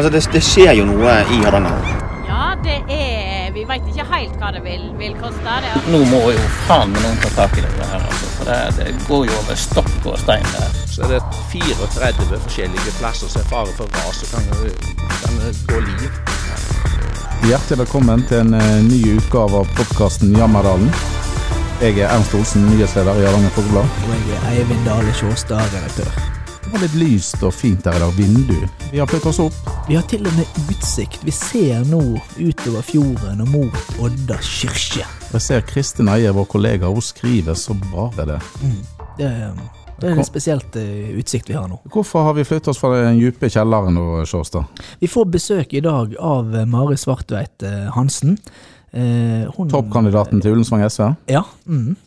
Altså, det, det skjer jo noe i Hardanger. Ja, det er Vi veit ikke helt hva det vil, vil koste. Det. Nå må jo faen meg noen ta tak i det her, altså. For det, det går jo over stokk og stein der. Så er det 34 forskjellige plasser som er fare for ras og kan, kan gå liv. Hjertelig velkommen til en eh, ny utgave av podkasten Jammerdalen. Jeg er Ernst Olsen, nyhetsleder i Hardanger Folkeblad. Og jeg er Eivind Dale Sjåstad, redaktør. Det var litt lyst og fint der i dag. Vindu. Vi har flyttet oss opp. Vi har til og med utsikt. Vi ser nå utover fjorden og mot Odda kirke. Jeg ser Kristin Eie, vår kollega, hun skriver så bare det. Det, det er en spesielt uh, utsikt vi har nå. Hvorfor har vi flyttet oss fra den dype kjelleren nå, Sjåstad? Vi får besøk i dag av eh, Mari Svartveit eh, Hansen. Eh, Toppkandidaten til Ullensvang SV. Ja. Mm.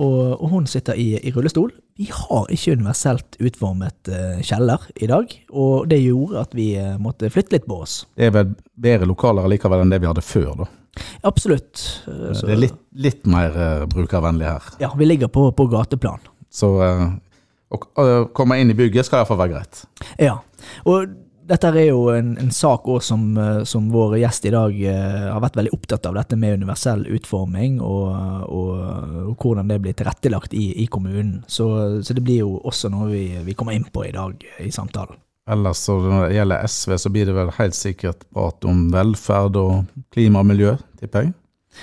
Og, og hun sitter i, i rullestol. Vi har ikke universelt utformet eh, kjeller i dag, og det gjorde at vi eh, måtte flytte litt på oss. Det er vel bedre lokaler likevel enn det vi hadde før, da. Absolutt. Eh, så- Det er litt, litt mer brukervennlig her. Ja, vi ligger på, på gateplan. Så å komme inn i bygget skal iallfall være greit. Ja, og dette er jo en, en sak også som, eh, som vår gjest i dag eh, har vært veldig opptatt av, dette med universell utforming og, og, og hvordan det blir tilrettelagt i, i kommunen. Så, så det blir jo også noe vi, vi kommer inn på i dag eh, i samtalen. Ellers når det gjelder SV, så blir det vel helt sikkert prat om velferd og klima og miljø, tipper jeg.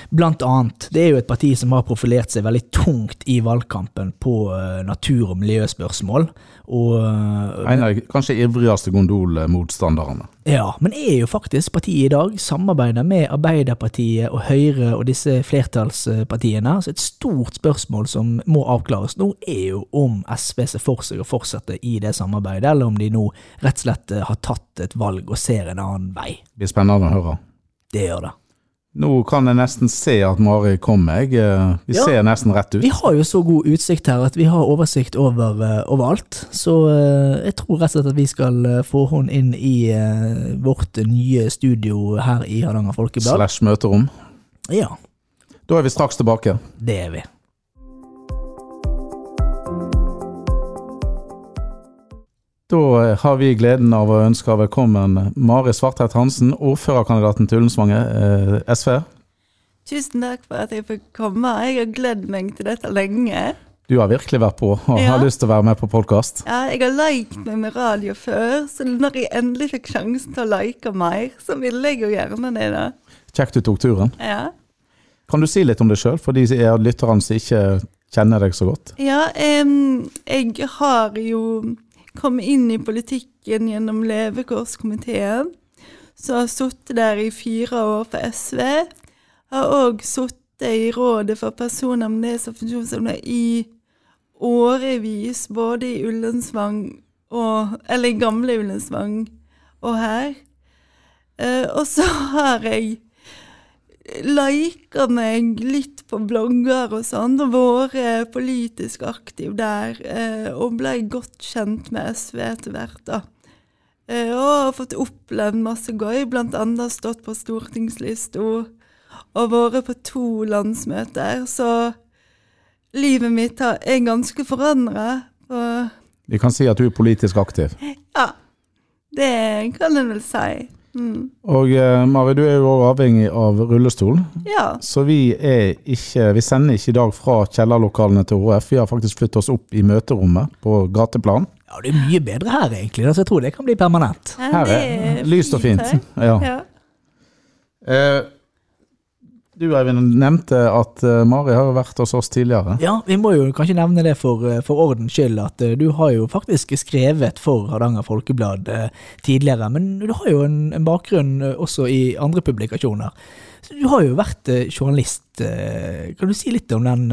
Blant annet, det er jo et parti som har profilert seg veldig tungt i valgkampen på eh, natur- og miljøspørsmål. Og, eh, En av de kanskje ivrigste gondolmotstanderne. Ja, men er jo faktisk partiet i dag, samarbeider med Arbeiderpartiet og Høyre og disse flertallspartiene. Så et stort spørsmål som må avklares nå, er jo om SV ser for seg å fortsette i det samarbeidet, eller om de nå rett og slett har tatt et valg og ser en annen vei. Det blir spennende å høre. Det gjør det. Nå kan jeg nesten se at Mari kommer. Jeg, vi Ja. ser nesten rett ut. Vi har jo så god utsikt her at vi har oversikt over, eh, over alt. Så eh, jeg tror rett og slett at vi skal eh, få henne inn i vårt nye studio her i Hardanger Folkeblad. Slash møterom. Ja, Da er vi straks tilbake. det er vi. Da eh, har vi gleden av å ønske velkommen Mari Svartheit Hansen, ordførerkandidaten til Ullensvang eh, SV. Tusen takk for at jeg fikk komme. Jeg har gledd meg til dette lenge. Du har virkelig vært på og Ja. har lyst til å være med på podkast. Ja, jeg har liket meg med radio før, så når jeg endelig fikk sjansen til å like mer, så ville jeg jo gjerne det, da. Kjekt du tok turen. Ja, Kan du si litt om deg sjøl, for de er lytterne som ikke kjenner deg så godt? ja um, jeg har jo kommet inn i politikken gjennom levekårskomiteen, så har sittet der i fire år for SV. Har òg sittet i Rådet for personer med nedsatt funksjonsevne i årevis, både i Ullensvang og Eller i gamle Ullensvang og her. Eh, og så har jeg lika meg litt på blogger og sånn, og vært politisk aktiv der. eh, og ble godt kjent med SV etter hvert, da. Eh, og har fått opplevd masse gøy, annet stått på stortingslista og vært på to landsmøter. Så livet mitt er ganske forandra. Vi kan si at du er politisk aktiv. ja, det kan en vel si. Mm. Og eh, Mari, du er jo også avhengig av rullestol, Ja. så vi er ikke Vi sender ikke i dag fra kjellerlokalene til HF. Vi har faktisk flyttet oss opp i møterommet på gateplan. Ja, det er mye bedre her egentlig, så jeg tror det kan bli permanent. Ja, Her det er lyst og fint. her. Ja. Ja. Eh, du Eivind nevnte at eh, Mari har vært hos oss tidligere. Ja, vi må jo kanskje nevne det for, eh, for ordens skyld, at eh, du har jo faktisk skrevet for Hardanger Folkeblad tidligere, men du har jo en, en bakgrunn også i andre publikasjoner. Så du har jo vært journalist. Kan du si litt om den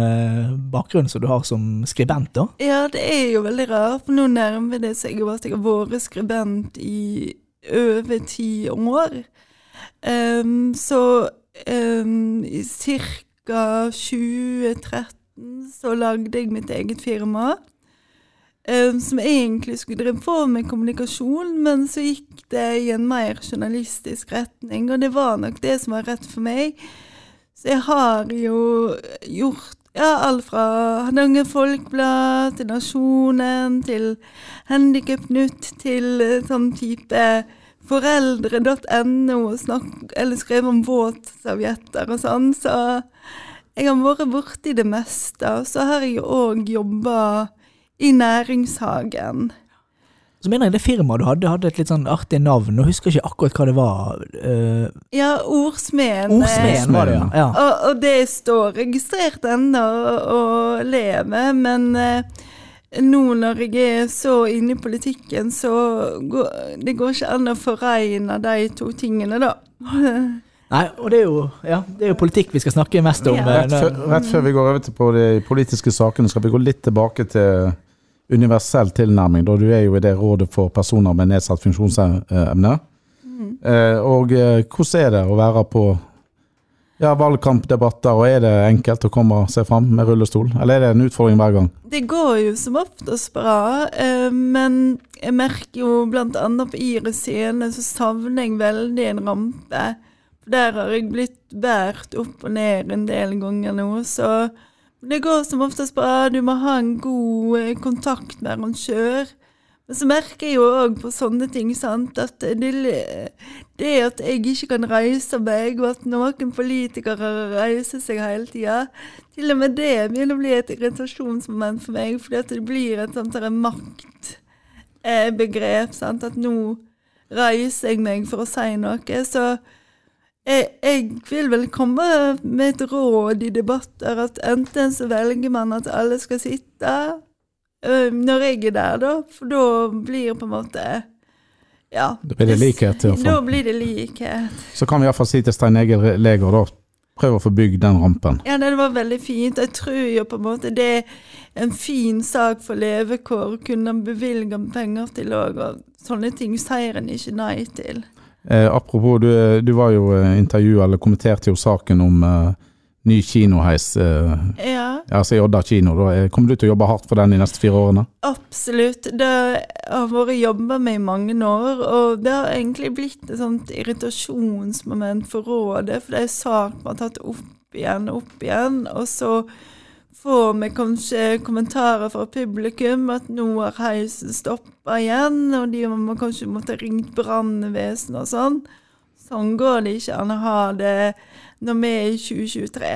bakgrunnen som du har som skribent, da? Ja, det er jo veldig rart, for nå nærmer det seg jo at jeg har vært skribent i over ti år. Um, så i ca. 2013 så lagde jeg mitt eget firma. Um, som egentlig skulle drive på med kommunikasjon, men så gikk det i en mer journalistisk retning, og det var nok det som var rett for meg. Så jeg har jo gjort ja, alt fra Hardanger Folkeblad til Nasjonen til Handikapnytt til eh, sånn type foreldre.no og skrev om våtservietter og sånn, så jeg har vært borti det meste. Og så har jeg òg jobba i næringshagen. Så mener jeg det firmaet du hadde, hadde et litt sånn artig navn. og husker ikke akkurat hva det var. Uh... Ja, Ordsmeden. Ordsmeden var det, ja. ja. Og, og det står registrert ennå og lever, men eh, nå når jeg er så inne i politikken, så går det går ikke an å foregne de to tingene, da. Nei, og det er, jo, ja, det er jo politikk vi skal snakke mest om. Ja. eh, Rett før, rett før vi går over til på de politiske sakene, skal vi gå litt tilbake til universell tilnærming. Da du er jo i det rådet for personer med nedsatt funksjonsevne. Eh, og eh, hvordan er det å være på ja, valgkampdebatter, og er det enkelt å komme seg fram med rullestol? Eller er det en utfordring hver gang? Det går jo som oftest bra, eh, men jeg merker jo annet på Iris scene så savner jeg veldig en rampe. Der har jeg blitt båret opp og ned en del ganger nå, så det går som oftest bra. Du må ha en god eh, kontakt med arrangør. Så merker jeg jo òg på sånne ting sant, at det, det at jeg ikke kan reise meg, og at noen politikere reiser seg hele tida, til og med det begynner å bli et irritasjonsmoment for meg, fordi at det blir et sånt maktbegrep. sant, At nå reiser jeg meg for å si noe. Så jeg, jeg vil vel komme med et råd i debatter at enten så velger man at alle skal sitte når jeg er der, da, for da blir på en måte Ja. Da blir det likhet, i hvert fall. Da blir det likhet. Så kan vi iallfall si til Stein Egil Leger, da. Prøv å få bygd den rampen. Ja, det var veldig fint. Jeg tror jo på en måte det er en fin sak for levekår å kunne bevilge penger til òg, og sånne ting sier en ikke nei til. Eh, apropos, du, du var jo intervjuet intervjua, eller kommenterte jo saken om eh, ny kinoheis. Eh, Ja, altså i Odda kino. Da. Eh, Kommer du til å jobbe hardt for den de neste fire årene? absolutt. Det har vært jobba med i mange år, og det har egentlig blitt et sånt irritasjonsmoment for rådet, for det er en sak man har tatt opp igjen og opp igjen, og så får vi kanskje kommentarer fra publikum at nå har heisen stoppa igjen, og de må kanskje måtte ringt brannvesenet og sånn. Sånn går det ikke an å ha det når vi er i 2023.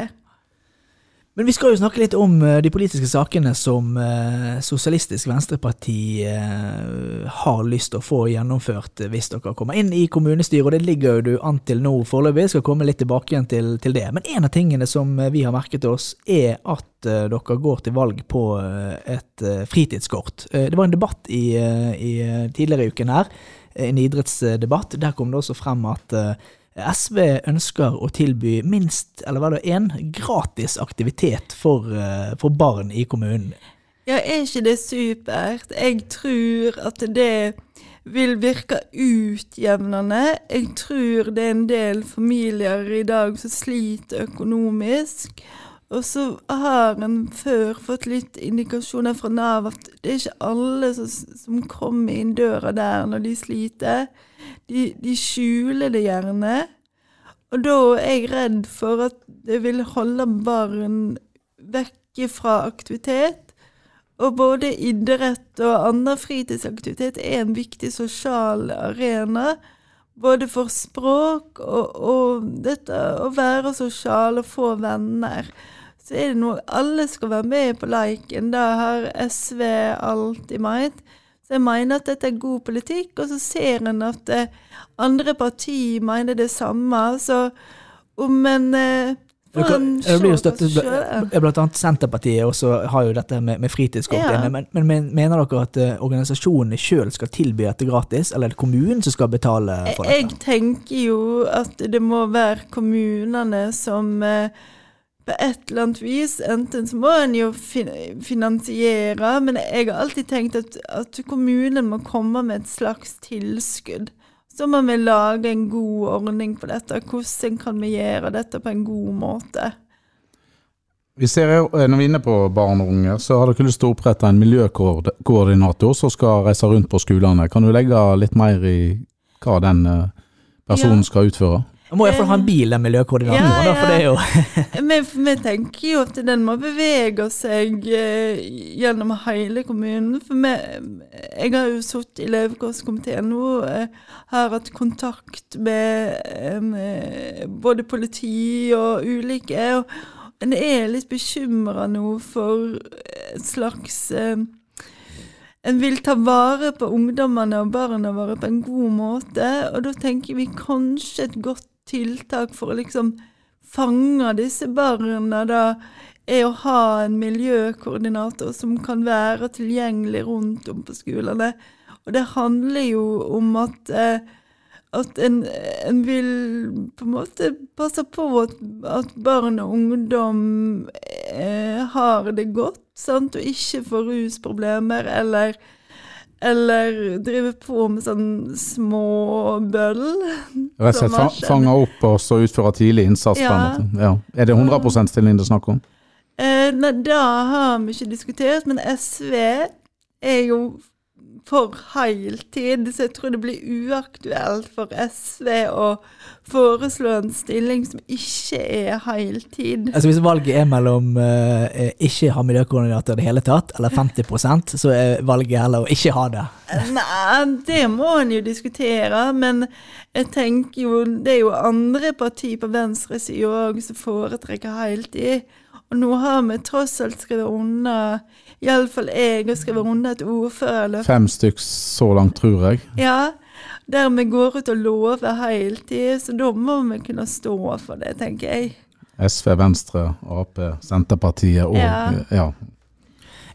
Men vi skal jo snakke litt om eh, de politiske sakene som eh, Sosialistisk Venstreparti eh, har lyst til å få gjennomført hvis dere kommer inn i kommunestyret, og det ligger jo du an til nå foreløpig. Skal komme litt tilbake igjen til, til det. Men en av tingene som vi har merket oss, er at dere går til valg på et fritidskort. Det var en debatt i, i tidligere i uken her, en idrettsdebatt. Der kom det også frem at SV ønsker å tilby minst, eller hva det én gratis aktivitet for, eh, for barn i kommunen. Ja, er ikke det supert? Jeg tror at det vil virke utjevnende. Jeg tror det er en del familier i dag som sliter økonomisk. Og så har en før fått litt indikasjoner fra Nav at det er ikke alle som, som kommer inn døra der når de sliter. De, de skjuler det gjerne. Og da er jeg redd for at det vil holde barn vekke fra aktivitet. Og både idrett og annen fritidsaktivitet er en viktig sosial arena. Både for språk og, og dette å være sosial og få venner. Så er det noe Alle skal være med på leiken. Det har SV alltid meint. Så jeg mener at dette er god politikk, og så ser en at eh, andre partier mener det samme. Så om en eh, Det blir jo støttet, blant annet Senterpartiet også har jo dette med, med fritidskort Ja. inne, men, men men mener dere at eh, organisasjonene sjøl skal tilby dette gratis, eller er det kommunen som skal betale for Jeg dette? tenker jo at det må være kommunene som eh, på et eller annet vis Enten så må en jo finansiere, men jeg har alltid tenkt at, at kommunen må komme med et slags tilskudd. Så må vi lage en god ordning på dette. Hvordan kan vi gjøre dette på en god måte? Vi ser jo, eh, Når vi er inne på barn og unge, så har dere lyst til å opprette en miljøkoordinator som skal reise rundt på skolene. Kan du legge litt mer i hva den eh, personen Ja. skal utføre? Man må iallfall ha en bil, den miljøkoordinatoren, Ja, da, for det er jo Men vi tenker jo at den må bevege seg eh, gjennom hele kommunen. For vi, jeg har jo sittet i levekårskomiteen nå, eh, har hatt kontakt med eh, både politi og ulike. Og en er litt bekymra nå for et slags en vil ta vare på ungdommene og barna våre på en god måte, og da tenker vi kanskje et godt tiltak for å liksom fange disse barna, da, er å ha en miljøkoordinator som kan være tilgjengelig rundt om på skolene. Og det handler jo om at, eh, at en, en vil på en måte passe på at, at barn og ungdom eh, har det godt, sant? og ikke får rusproblemer eller eller drive på med sånn småbøll. Rett og slett fa fange opp og så utføre tidlig innsats. Ja. Ja. Er det 100 %-stilling det er snakk om? Eh, nei, da har vi ikke diskutert, men SV er jo for heiltid, så jeg tror det blir uaktuelt for SV å foreslå en stilling som ikke er heiltid. Altså Hvis valget er mellom uh, ikke ha miljøkoordinator i det hele tatt, eller 50% så er valget heller å ikke ha det. Nei, det må en jo diskutere, men jeg tenker jo Det er jo andre partier på venstresida òg som foretrekker heiltid. Og nå har vi tross alt skrevet unna Iallfall jeg har skrevet under et ordførerløfte. Fem stykk så langt, tror jeg. Ja, der vi går ut og lover heltid, så da må vi kunne stå for det, tenker jeg. SV, Venstre, Ap, Senterpartiet og Ja. ja,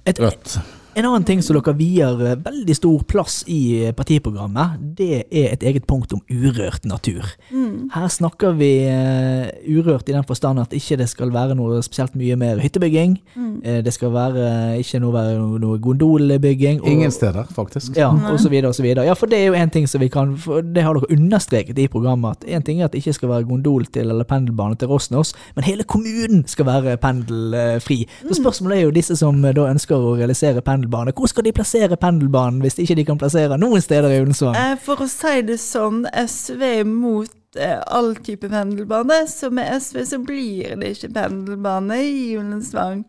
Et, Rødt. En annen ting som dere vier eh, veldig stor plass i eh, partiprogrammet, det er et eget punkt om urørt natur. Mm. Her snakker vi eh, urørt i den forstand at ikke det skal være noe spesielt mye mer hyttebygging. Mm. Det skal være, ikke noe, være noe, noe gondolbygging. og- Ingen steder, faktisk. Ja, og så videre og så videre. Ja, for det er jo en ting som vi kan for Det har dere understreket i programmet. at En ting er at det ikke skal være gondol til eller pendelbane til Rosnos, men hele kommunen skal være pendelfri. Så spørsmålet er jo disse som da ønsker å realisere pendelbane. Hvor skal de plassere pendelbanen hvis ikke de kan plassere noen steder i Ullensvang? Eh, For å si det sånn, SV er imot eh, all type pendelbane, så med SV så blir det ikke pendelbane i Ullensvang.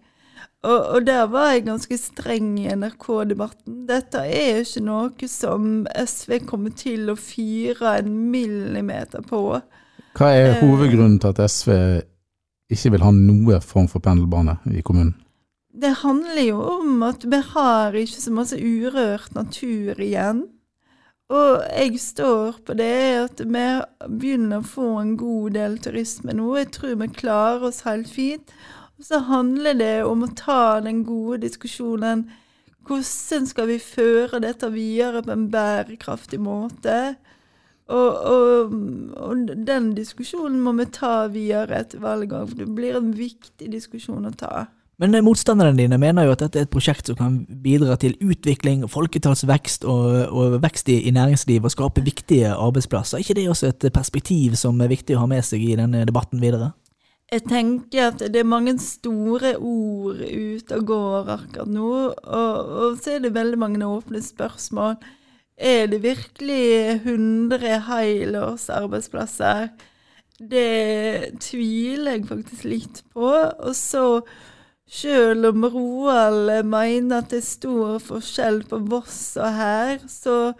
Og, og der var jeg ganske streng i NRK-debatten. Dette er ikke noe som SV kommer til å fyre en millimeter på. Hva er Eh. hovedgrunnen til at SV ikke vil ha noe form for pendelbane i kommunen? Det handler jo om at vi har ikke så masse urørt natur igjen. Og jeg står på det at vi begynner å få en god del turisme nå. Jeg tror vi klarer oss helt fint. Og så handler det om å ta den gode diskusjonen. Hvordan skal vi føre dette videre på en bærekraftig måte? Og, og, og den diskusjonen må vi ta videre etter valget, det blir en viktig diskusjon å ta. Men eh, motstanderne dine mener jo at dette er et prosjekt som kan bidra til utvikling, folketallsvekst og, og vekst i, i næringslivet og skape viktige arbeidsplasser. Er ikke det også et perspektiv som er viktig å ha med seg i denne debatten videre? Jeg tenker at det er mange store ord ute og går akkurat nå, og, og så er det veldig mange åpne spørsmål. Er det virkelig 100 helårs arbeidsplasser? Det tviler jeg faktisk litt på. Og så, sjøl om Roald mener at det er stor forskjell på Voss og her, så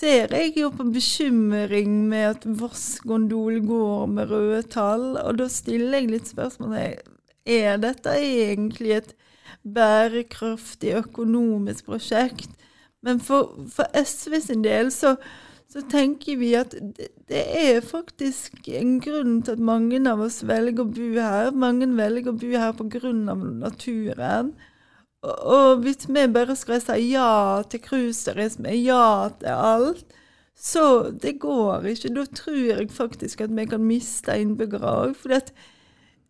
ser jeg jo på bekymring med at Voss gondol går med røde tall, og da stiller jeg litt spørsmål er dette egentlig et bærekraftig økonomisk prosjekt? Men for, for SV sin del så, så tenker vi at det, er faktisk en grunn til at mange av oss velger å bo her. Mange velger å bo her pga. naturen. Og, hvis vi bare skal si ja til cruiseturisme, ja til alt, så det går ikke. Da tror jeg faktisk at vi kan miste innbyggere òg. For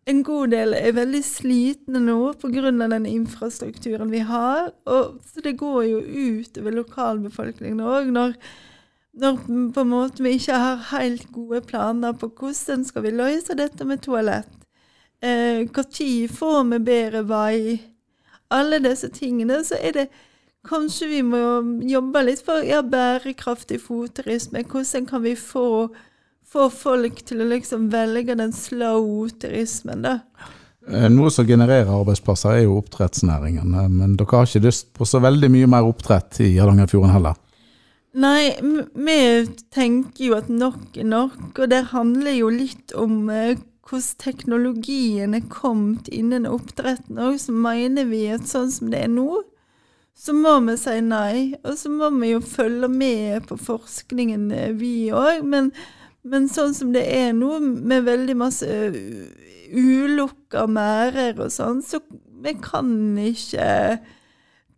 en god del er veldig slitne nå pga. den infrastrukturen vi har. Og, så det går jo utover lokalbefolkningen òg. Når, når på en måte vi ikke har helt gode planer på hvordan skal vi løse dette med toalett. Når eh, får vi bedre vei? Alle disse tingene. Så er det kanskje vi må jobbe litt for ja, bærekraftig fotturisme. Hvordan kan vi få få folk til å liksom velge den slow turismen, da. Eh, Noe som genererer arbeidsplasser, er jo oppdrettsnæringen. Men dere har ikke lyst på så veldig mye mer oppdrett i Hardangerfjorden heller. Nei, vi tenker jo at nok er nok, og det handler jo litt om eh, hvordan teknologien er kommet innen oppdretten òg. Så mener vi at sånn som det er nå, så må vi si nei. Og så må vi jo følge med på forskningen, eh, vi òg. Men, men sånn som det er nå, med veldig masse uh, ulukka merder og sånn, så vi kan ikke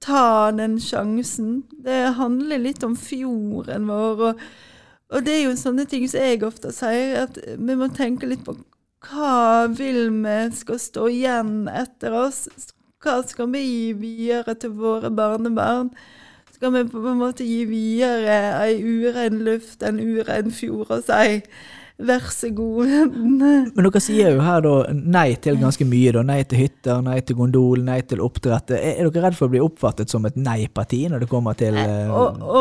ta den sjansen. Det handler litt om fjorden vår, og, og det er jo sånne ting som jeg ofte sier, at vi må tenke litt på hva vil vi skal stå igjen etter oss? Hva skal vi gi videre til våre barnebarn? Skal vi på en måte gi videre ei urein luft, en urein fjord, og si vær så god? Men dere sier jo her da nei til ganske mye. da, Nei til hytter, nei til gondol, nei til oppdrett. Er, er dere redd for å bli oppfattet som et nei-parti når det kommer til eh,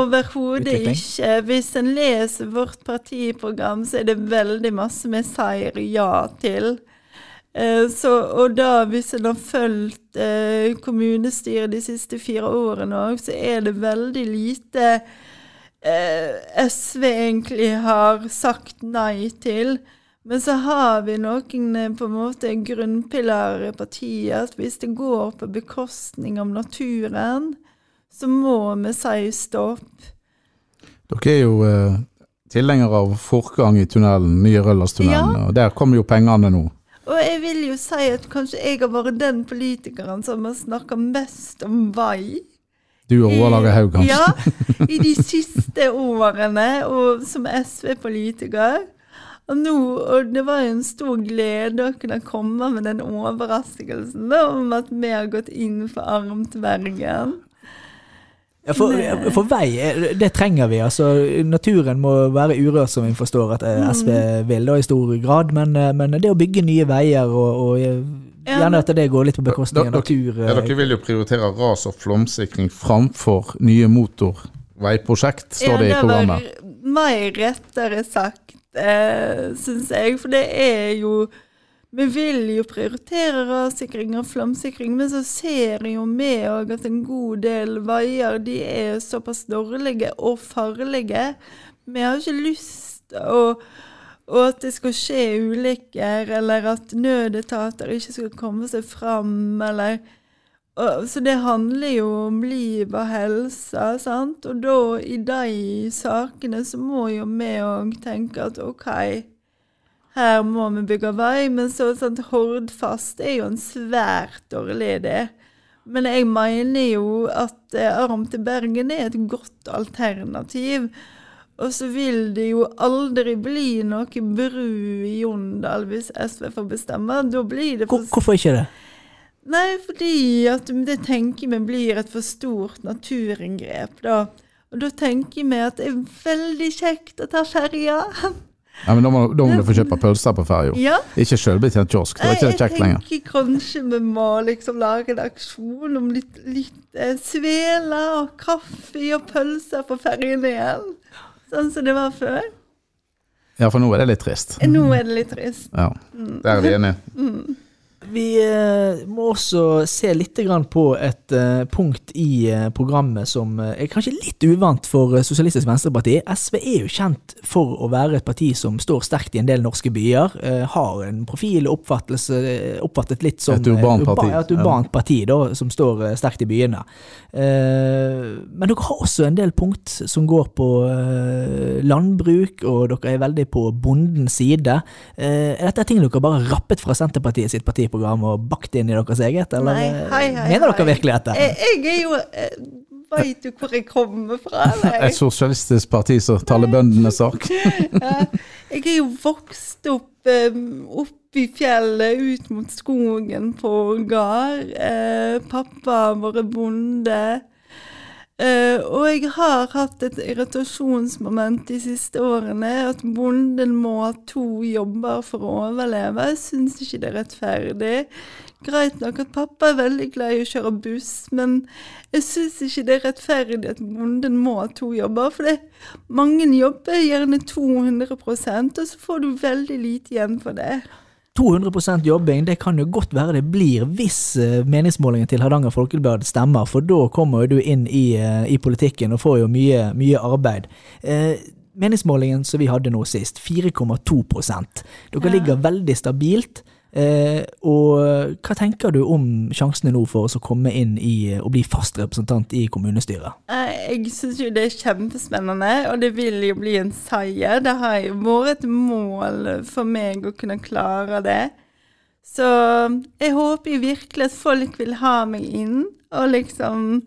Overhodet ikke. Hvis en leser vårt partiprogram, så er det veldig masse vi sier ja til. Eh, Så, og da, hvis en har fulgt eh, kommunestyret de siste fire årene òg, så er det veldig lite eh, SV egentlig har sagt nei til. Men så har vi noen eh, på en måte grunnpilarer i partiet. At hvis det går på bekostning av naturen, så må vi si stopp. Dere er jo eh, tilhengere av fortgang i tunnelen, nye Røllerstunnelen, og der kommer jo pengene nå. Og jeg vil jo si at kanskje jeg har vært den politikeren som har snakka mest om vei. Du og Roar Lager Haug, kanskje? Ja, i de siste årene, og som SV-politiker. Og nå, og det var jo en stor glede å kunne komme med den overraskelsen da, om at vi har gått inn for armtvergen. Ja, for, for vei, eh, det trenger vi. altså Naturen må være urørt, som vi forstår at eh, SV vil da i stor grad. Men, eh, men det å bygge nye veier, og, og eh, gjerne at det går litt på bekostning av natur Ja, eh, dere vil jo prioritere ras- og flomsikring framfor nye motorveiprosjekt, står det i programmet. Det var mer rettere sagt, eh, syns jeg. For det er jo Vi vil jo prioritere rassikring og flomsikring, men så ser jo vi òg at en god del veier de er såpass dårlige og farlige. Vi har ikke lyst å og at det skal skje ulykker, eller at nødetater ikke skal komme seg fram, eller og, Så det handler jo om liv og helse, sant? Og da, i de sakene, så må jo vi òg tenke at OK, her må vi bygge vei, men så sånn Hordfast er jo en svært dårlig idé. Men jeg mener jo at eh, arm til Bergen er et godt alternativ. Og så vil det jo aldri bli noe bru i Jondal hvis SV får bestemme. Da blir det for Hvorfor ikke det? Nei, fordi at det tenker vi blir et for stort naturinngrep, da. Og da tenker vi at det er veldig kjekt å ta ferja. Ja, men da må, da må du få kjøpe pølser på ferja. Ja. Ikke sjølbetjent kiosk. Det er ikke det kjekt jeg tenker kanskje vi må liksom lage en aksjon om litt, litt eh, sveler og kaffe og pølser på ferjen igjen. Sånn som det var før. Ja, for nå er det litt trist. Nå er det litt trist. Ja, Der er vi enige. Vi eh, må også se litt på et eh, punkt i eh, programmet som er kanskje litt uvant for Sosialistisk Venstreparti. SV er jo kjent for å være et parti som står sterkt i en del norske byer. har en profil oppfattet litt som Et urbant parti, et urbant parti da, som står sterkt i byene. Men dere har også en del punkt som går på landbruk, og dere er veldig på bondens side. Er dette ting dere bare rappet fra Senterpartiet sitt partiprogram og bakt inn i deres eget, eller Nei, eh, hei, hei, mener hei. dere virkelig dette? Jeg, jeg er jo eh, Veit du hvor jeg kommer fra? eller? Et sosialistisk parti som taler bøndenes sak. Ja, jeg er jo vokst opp um, oppe i fjellet, ut mot skogen på gard. Eh, pappa har vært bonde. Eh, og jeg har hatt et irritasjonsmoment de siste årene, at bonden må ha to jobber for å overleve. Jeg syns ikke det er rettferdig. Greit nok at pappa er veldig glad i å kjøre buss, men jeg syns ikke det er rettferdig at bonden må ha to jobber. For det, mange jobber gjerne 200 og så får du veldig lite igjen for det. 200% jobbing, det kan jo godt være det blir hvis eh, meningsmålingen til Hardanger Folkeblad stemmer, for da kommer jo du inn i, eh, i politikken og får jo mye, mye arbeid. Eh, meningsmålingen som vi hadde nå sist, 4,2 Dere Ja. ligger veldig stabilt. Eh, og hva tenker du om sjansene nå for oss å komme inn i å og bli fast representant i kommunestyret? Eh, Jeg syns jo det er kjempespennende, og det vil jo bli en seier. Det har jo vært et mål for meg å kunne klare det. Så jeg håper virkelig at folk vil ha meg inn, og liksom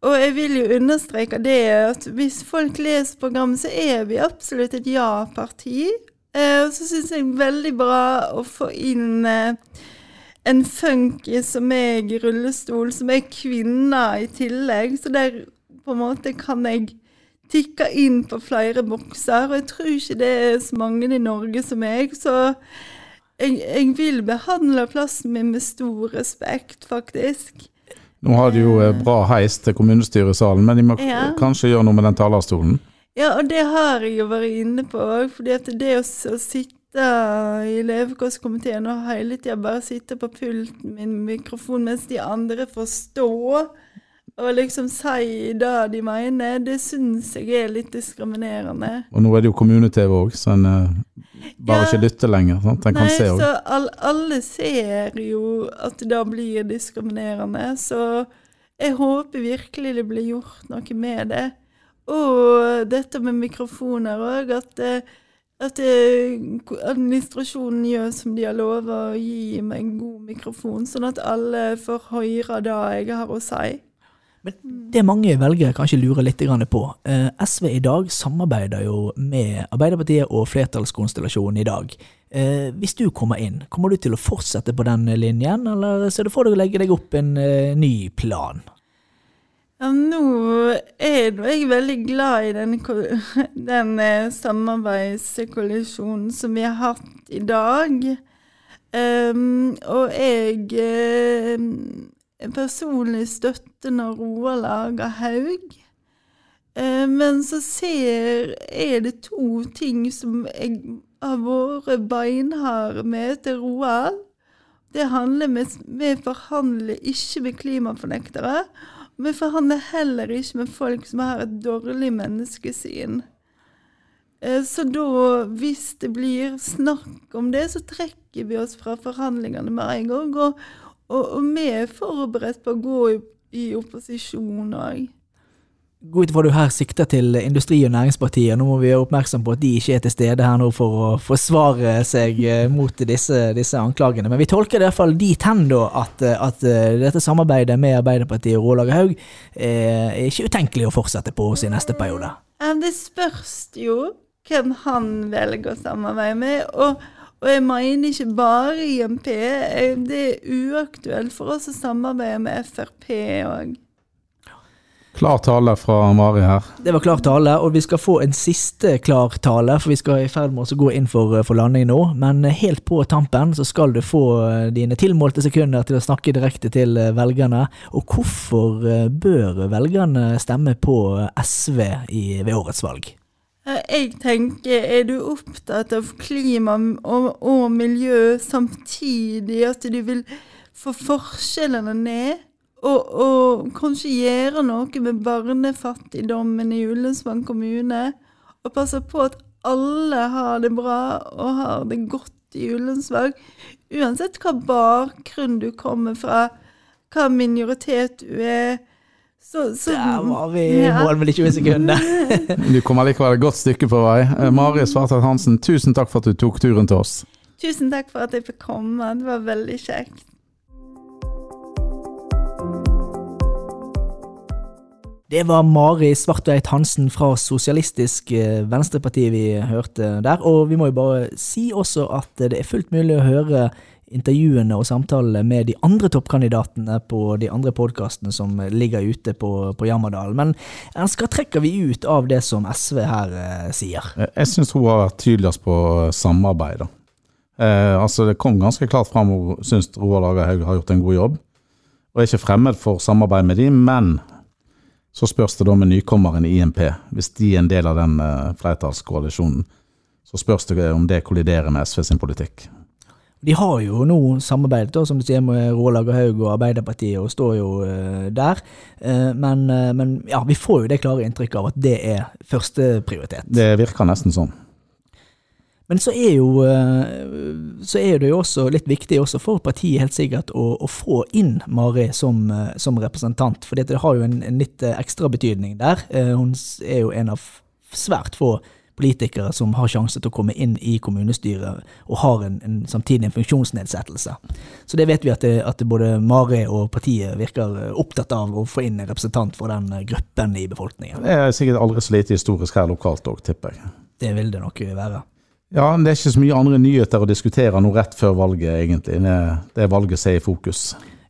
Og jeg vil jo understreke det at hvis folk leser programmet, så er vi absolutt et ja-parti. Eh, og så syns jeg det veldig bra å få inn eh, en funky som meg i rullestol, som er kvinne i tillegg. Så der på en måte kan jeg tikke inn på flere bokser. Og jeg tror ikke det er så mange i Norge som meg, så jeg, jeg vil behandle plassen min med stor respekt, faktisk. Nå har de jo eh, bra heis til kommunestyresalen, men de må Ja. kanskje gjøre noe med den talerstolen. Ja, og det har jeg jo vært inne på òg, at det å, å sitte i levekårskomiteen og hele tida bare sitte på pulten min mikrofon mens de andre får stå og liksom si det de mener, det syns jeg er litt diskriminerende. Og nå er det jo kommune-TV òg, så en eh, bare Ja. ikke lytter lenger. Sant? En Nei, kan se òg. så all, alle ser jo at det blir diskriminerende, så jeg håper virkelig det blir gjort noe med det. Og dette med mikrofoner òg, at, eh, at eh, administrasjonen gjør som de har lova, å gi meg en god mikrofon, sånn at alle får høre det jeg har å si. Men det mange velgere kanskje lurer litt på, eh, SV i dag samarbeider jo med Arbeiderpartiet og flertallskonstellasjonen i dag. Hvis du kommer inn, kommer du til å fortsette på den linjen, eller ser du for deg å legge deg opp en ny plan? Ja, nå er jeg veldig glad i den, den samarbeidskollisjonen samarbeidskoalisjonen som vi har hatt i dag. Um, og jeg eh, personlig støtter når Roar lager Haug. Um, men så ser er det to ting som jeg har vært beinhard med til Roar. Det handler med Vi forhandler ikke med klimafornektere. Vi forhandler heller ikke med folk som har et dårlig menneskesyn. Eh, Så da, hvis det blir snakk om det, så trekker vi oss fra forhandlingene med en gang. Og, og, og vi er forberedt på å gå i, i opposisjon òg. Gå ut ifra du her sikter til Industri- og Næringspartiet. Nå må vi være oppmerksom på at de ikke er til stede her nå for å forsvare seg eh, mot disse, disse anklagene. Men vi tolker det i hvert fall dit hen da at, eh, at eh, dette samarbeidet med Arbeiderpartiet og Rålager Haug er ikke utenkelig å fortsette på oss i neste periode. Det spørs jo hvem han velger å samarbeide med. Og, og jeg mener ikke bare IMP. Det er uaktuelt for oss å samarbeide med Frp òg. Klar tale fra Mari her. Det var klar tale, og vi skal få en siste klar tale, for vi skal i ferd med å gå inn for, for landing nå. Men helt på tampen så skal du få eh, dine tilmålte sekunder til å snakke direkte til eh, velgerne. Og hvorfor eh, bør velgerne stemme på SV i, ved årets valg? Eh, Jeg tenker, er du opptatt av klima og, og miljø samtidig at du vil få forskjellene ned? Og, og kanskje gjøre noe med barnefattigdommen i Ullensvang kommune? Og passe på at alle har det bra og har det godt i Ullensvang? Uansett hva bakgrunn du kommer fra, hva minoritet du er. Så, så, Der var vi i Ja. mål med de 20 sekundene. Du kommer likevel et godt stykke på vei. Eh, Mari Svartad Hansen, tusen takk for at du tok turen til oss. Tusen takk for at jeg fikk komme. Det var veldig kjekt. Det var Mari Svartveit Hansen fra Sosialistisk eh, Venstreparti vi hørte der. Og vi må jo bare si også at det er fullt mulig å høre intervjuene og samtalene med de andre toppkandidatene på de andre podkastene som ligger ute på, på Jammerdal. Men hva trekker vi ut av det som SV her eh, sier? Jeg syns hun har vært tydeligst på samarbeid. da. Eh, altså Det kom ganske klart fram hun syns Roar Lagerhaug har gjort en god jobb. Og er ikke fremmed for samarbeid med de, men så spørs det da med nykommeren i INP. Hvis de er en del av den eh, flertallskoalisjonen, så spørs det om det kolliderer med SV sin politikk. De har jo nå samarbeidet da, som du sier, med Roar Lagerhaug og Arbeiderpartiet, og står jo uh, der. Uh, men, uh, men ja, vi får jo det klare inntrykket av at det er førsteprioritet. Det virker nesten sånn. Men så er, jo, eh, så er det jo også litt viktig også for partiet helt sikkert å, å få inn Mari som, eh, som representant, for det har jo en, en litt eh, ekstra betydning der. Hun er jo en av svært få politikere som har sjanse til å komme inn i kommunestyret og har en, en, samtidig en funksjonsnedsettelse. Så det vet vi at, det, at det både Mari og partiet virker opptatt av å få inn en representant for den gruppen i befolkningen. Det er sikkert aldri så lite historisk her lokalt òg, tipper jeg. Det vil det nok være. Ja, men det er ikke så mye andre nyheter å diskutere nå rett før valget, egentlig. Det, er valget som er i fokus.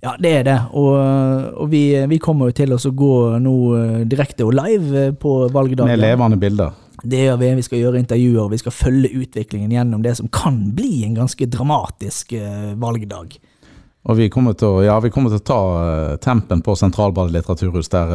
Ja, det er det. Og, og vi, vi kommer jo til å gå nå eh, direkte og live eh, på valgdagen. Med levende bilder. Det gjør vi. Vi skal gjøre intervjuer, vi skal følge utviklingen gjennom det som kan bli en ganske dramatisk eh, valgdag. Og vi kommer til å, ja, vi kommer til å ta tempen på Sentralbadet litteraturhus der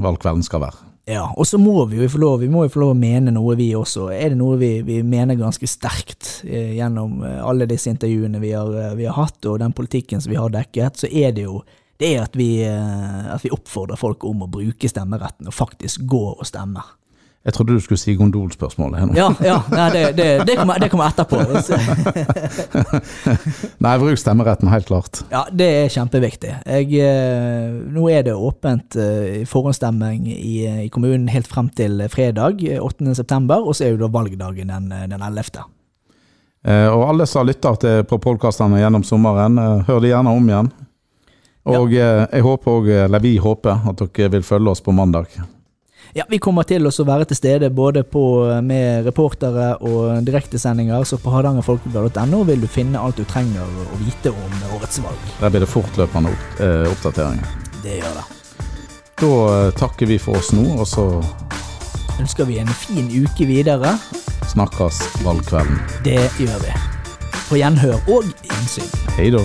valgkvelden skal være. Ja, og så må vi jo få lov, vi må jo få lov å mene noe, vi også. Er det noe vi, vi mener ganske sterkt eh, gjennom eh, alle disse intervjuene vi har, eh, vi har hatt, og den politikken som vi har dekket, så er det jo det at vi, eh, at vi oppfordrer folk om å bruke stemmeretten og faktisk gå og stemme. Jeg trodde du skulle si gondolspørsmålet her nå. Ja, ja nei, det, det, det, kommer, det kommer etterpå. Nei, bruk stemmeretten, helt klart. Ja, det er kjempeviktig. Jeg, eh, nå er det åpent eh, forhåndsstemming i, i kommunen helt frem til fredag, eh, 8. september, og så er jo da valgdagen den, eh, den 11. Eh, og alle som har til på podkastene gjennom sommeren, eh, hør det gjerne om igjen. Og ja. jeg håper også, eller vi håper, at dere vil følge oss på mandag. Ja, Vi kommer til å være til stede både på, med reportere og direktesendinger, så på hardangerfolkeblad.no vil du finne alt du trenger å vite om årets valg. Der blir det fortløpende eh, oppdateringer. Det gjør det. Da eh, takker vi for oss nå, og så Ønsker vi en fin uke videre. snakkes valgkvelden. Det gjør vi. På gjenhør og innsyn. Hei da.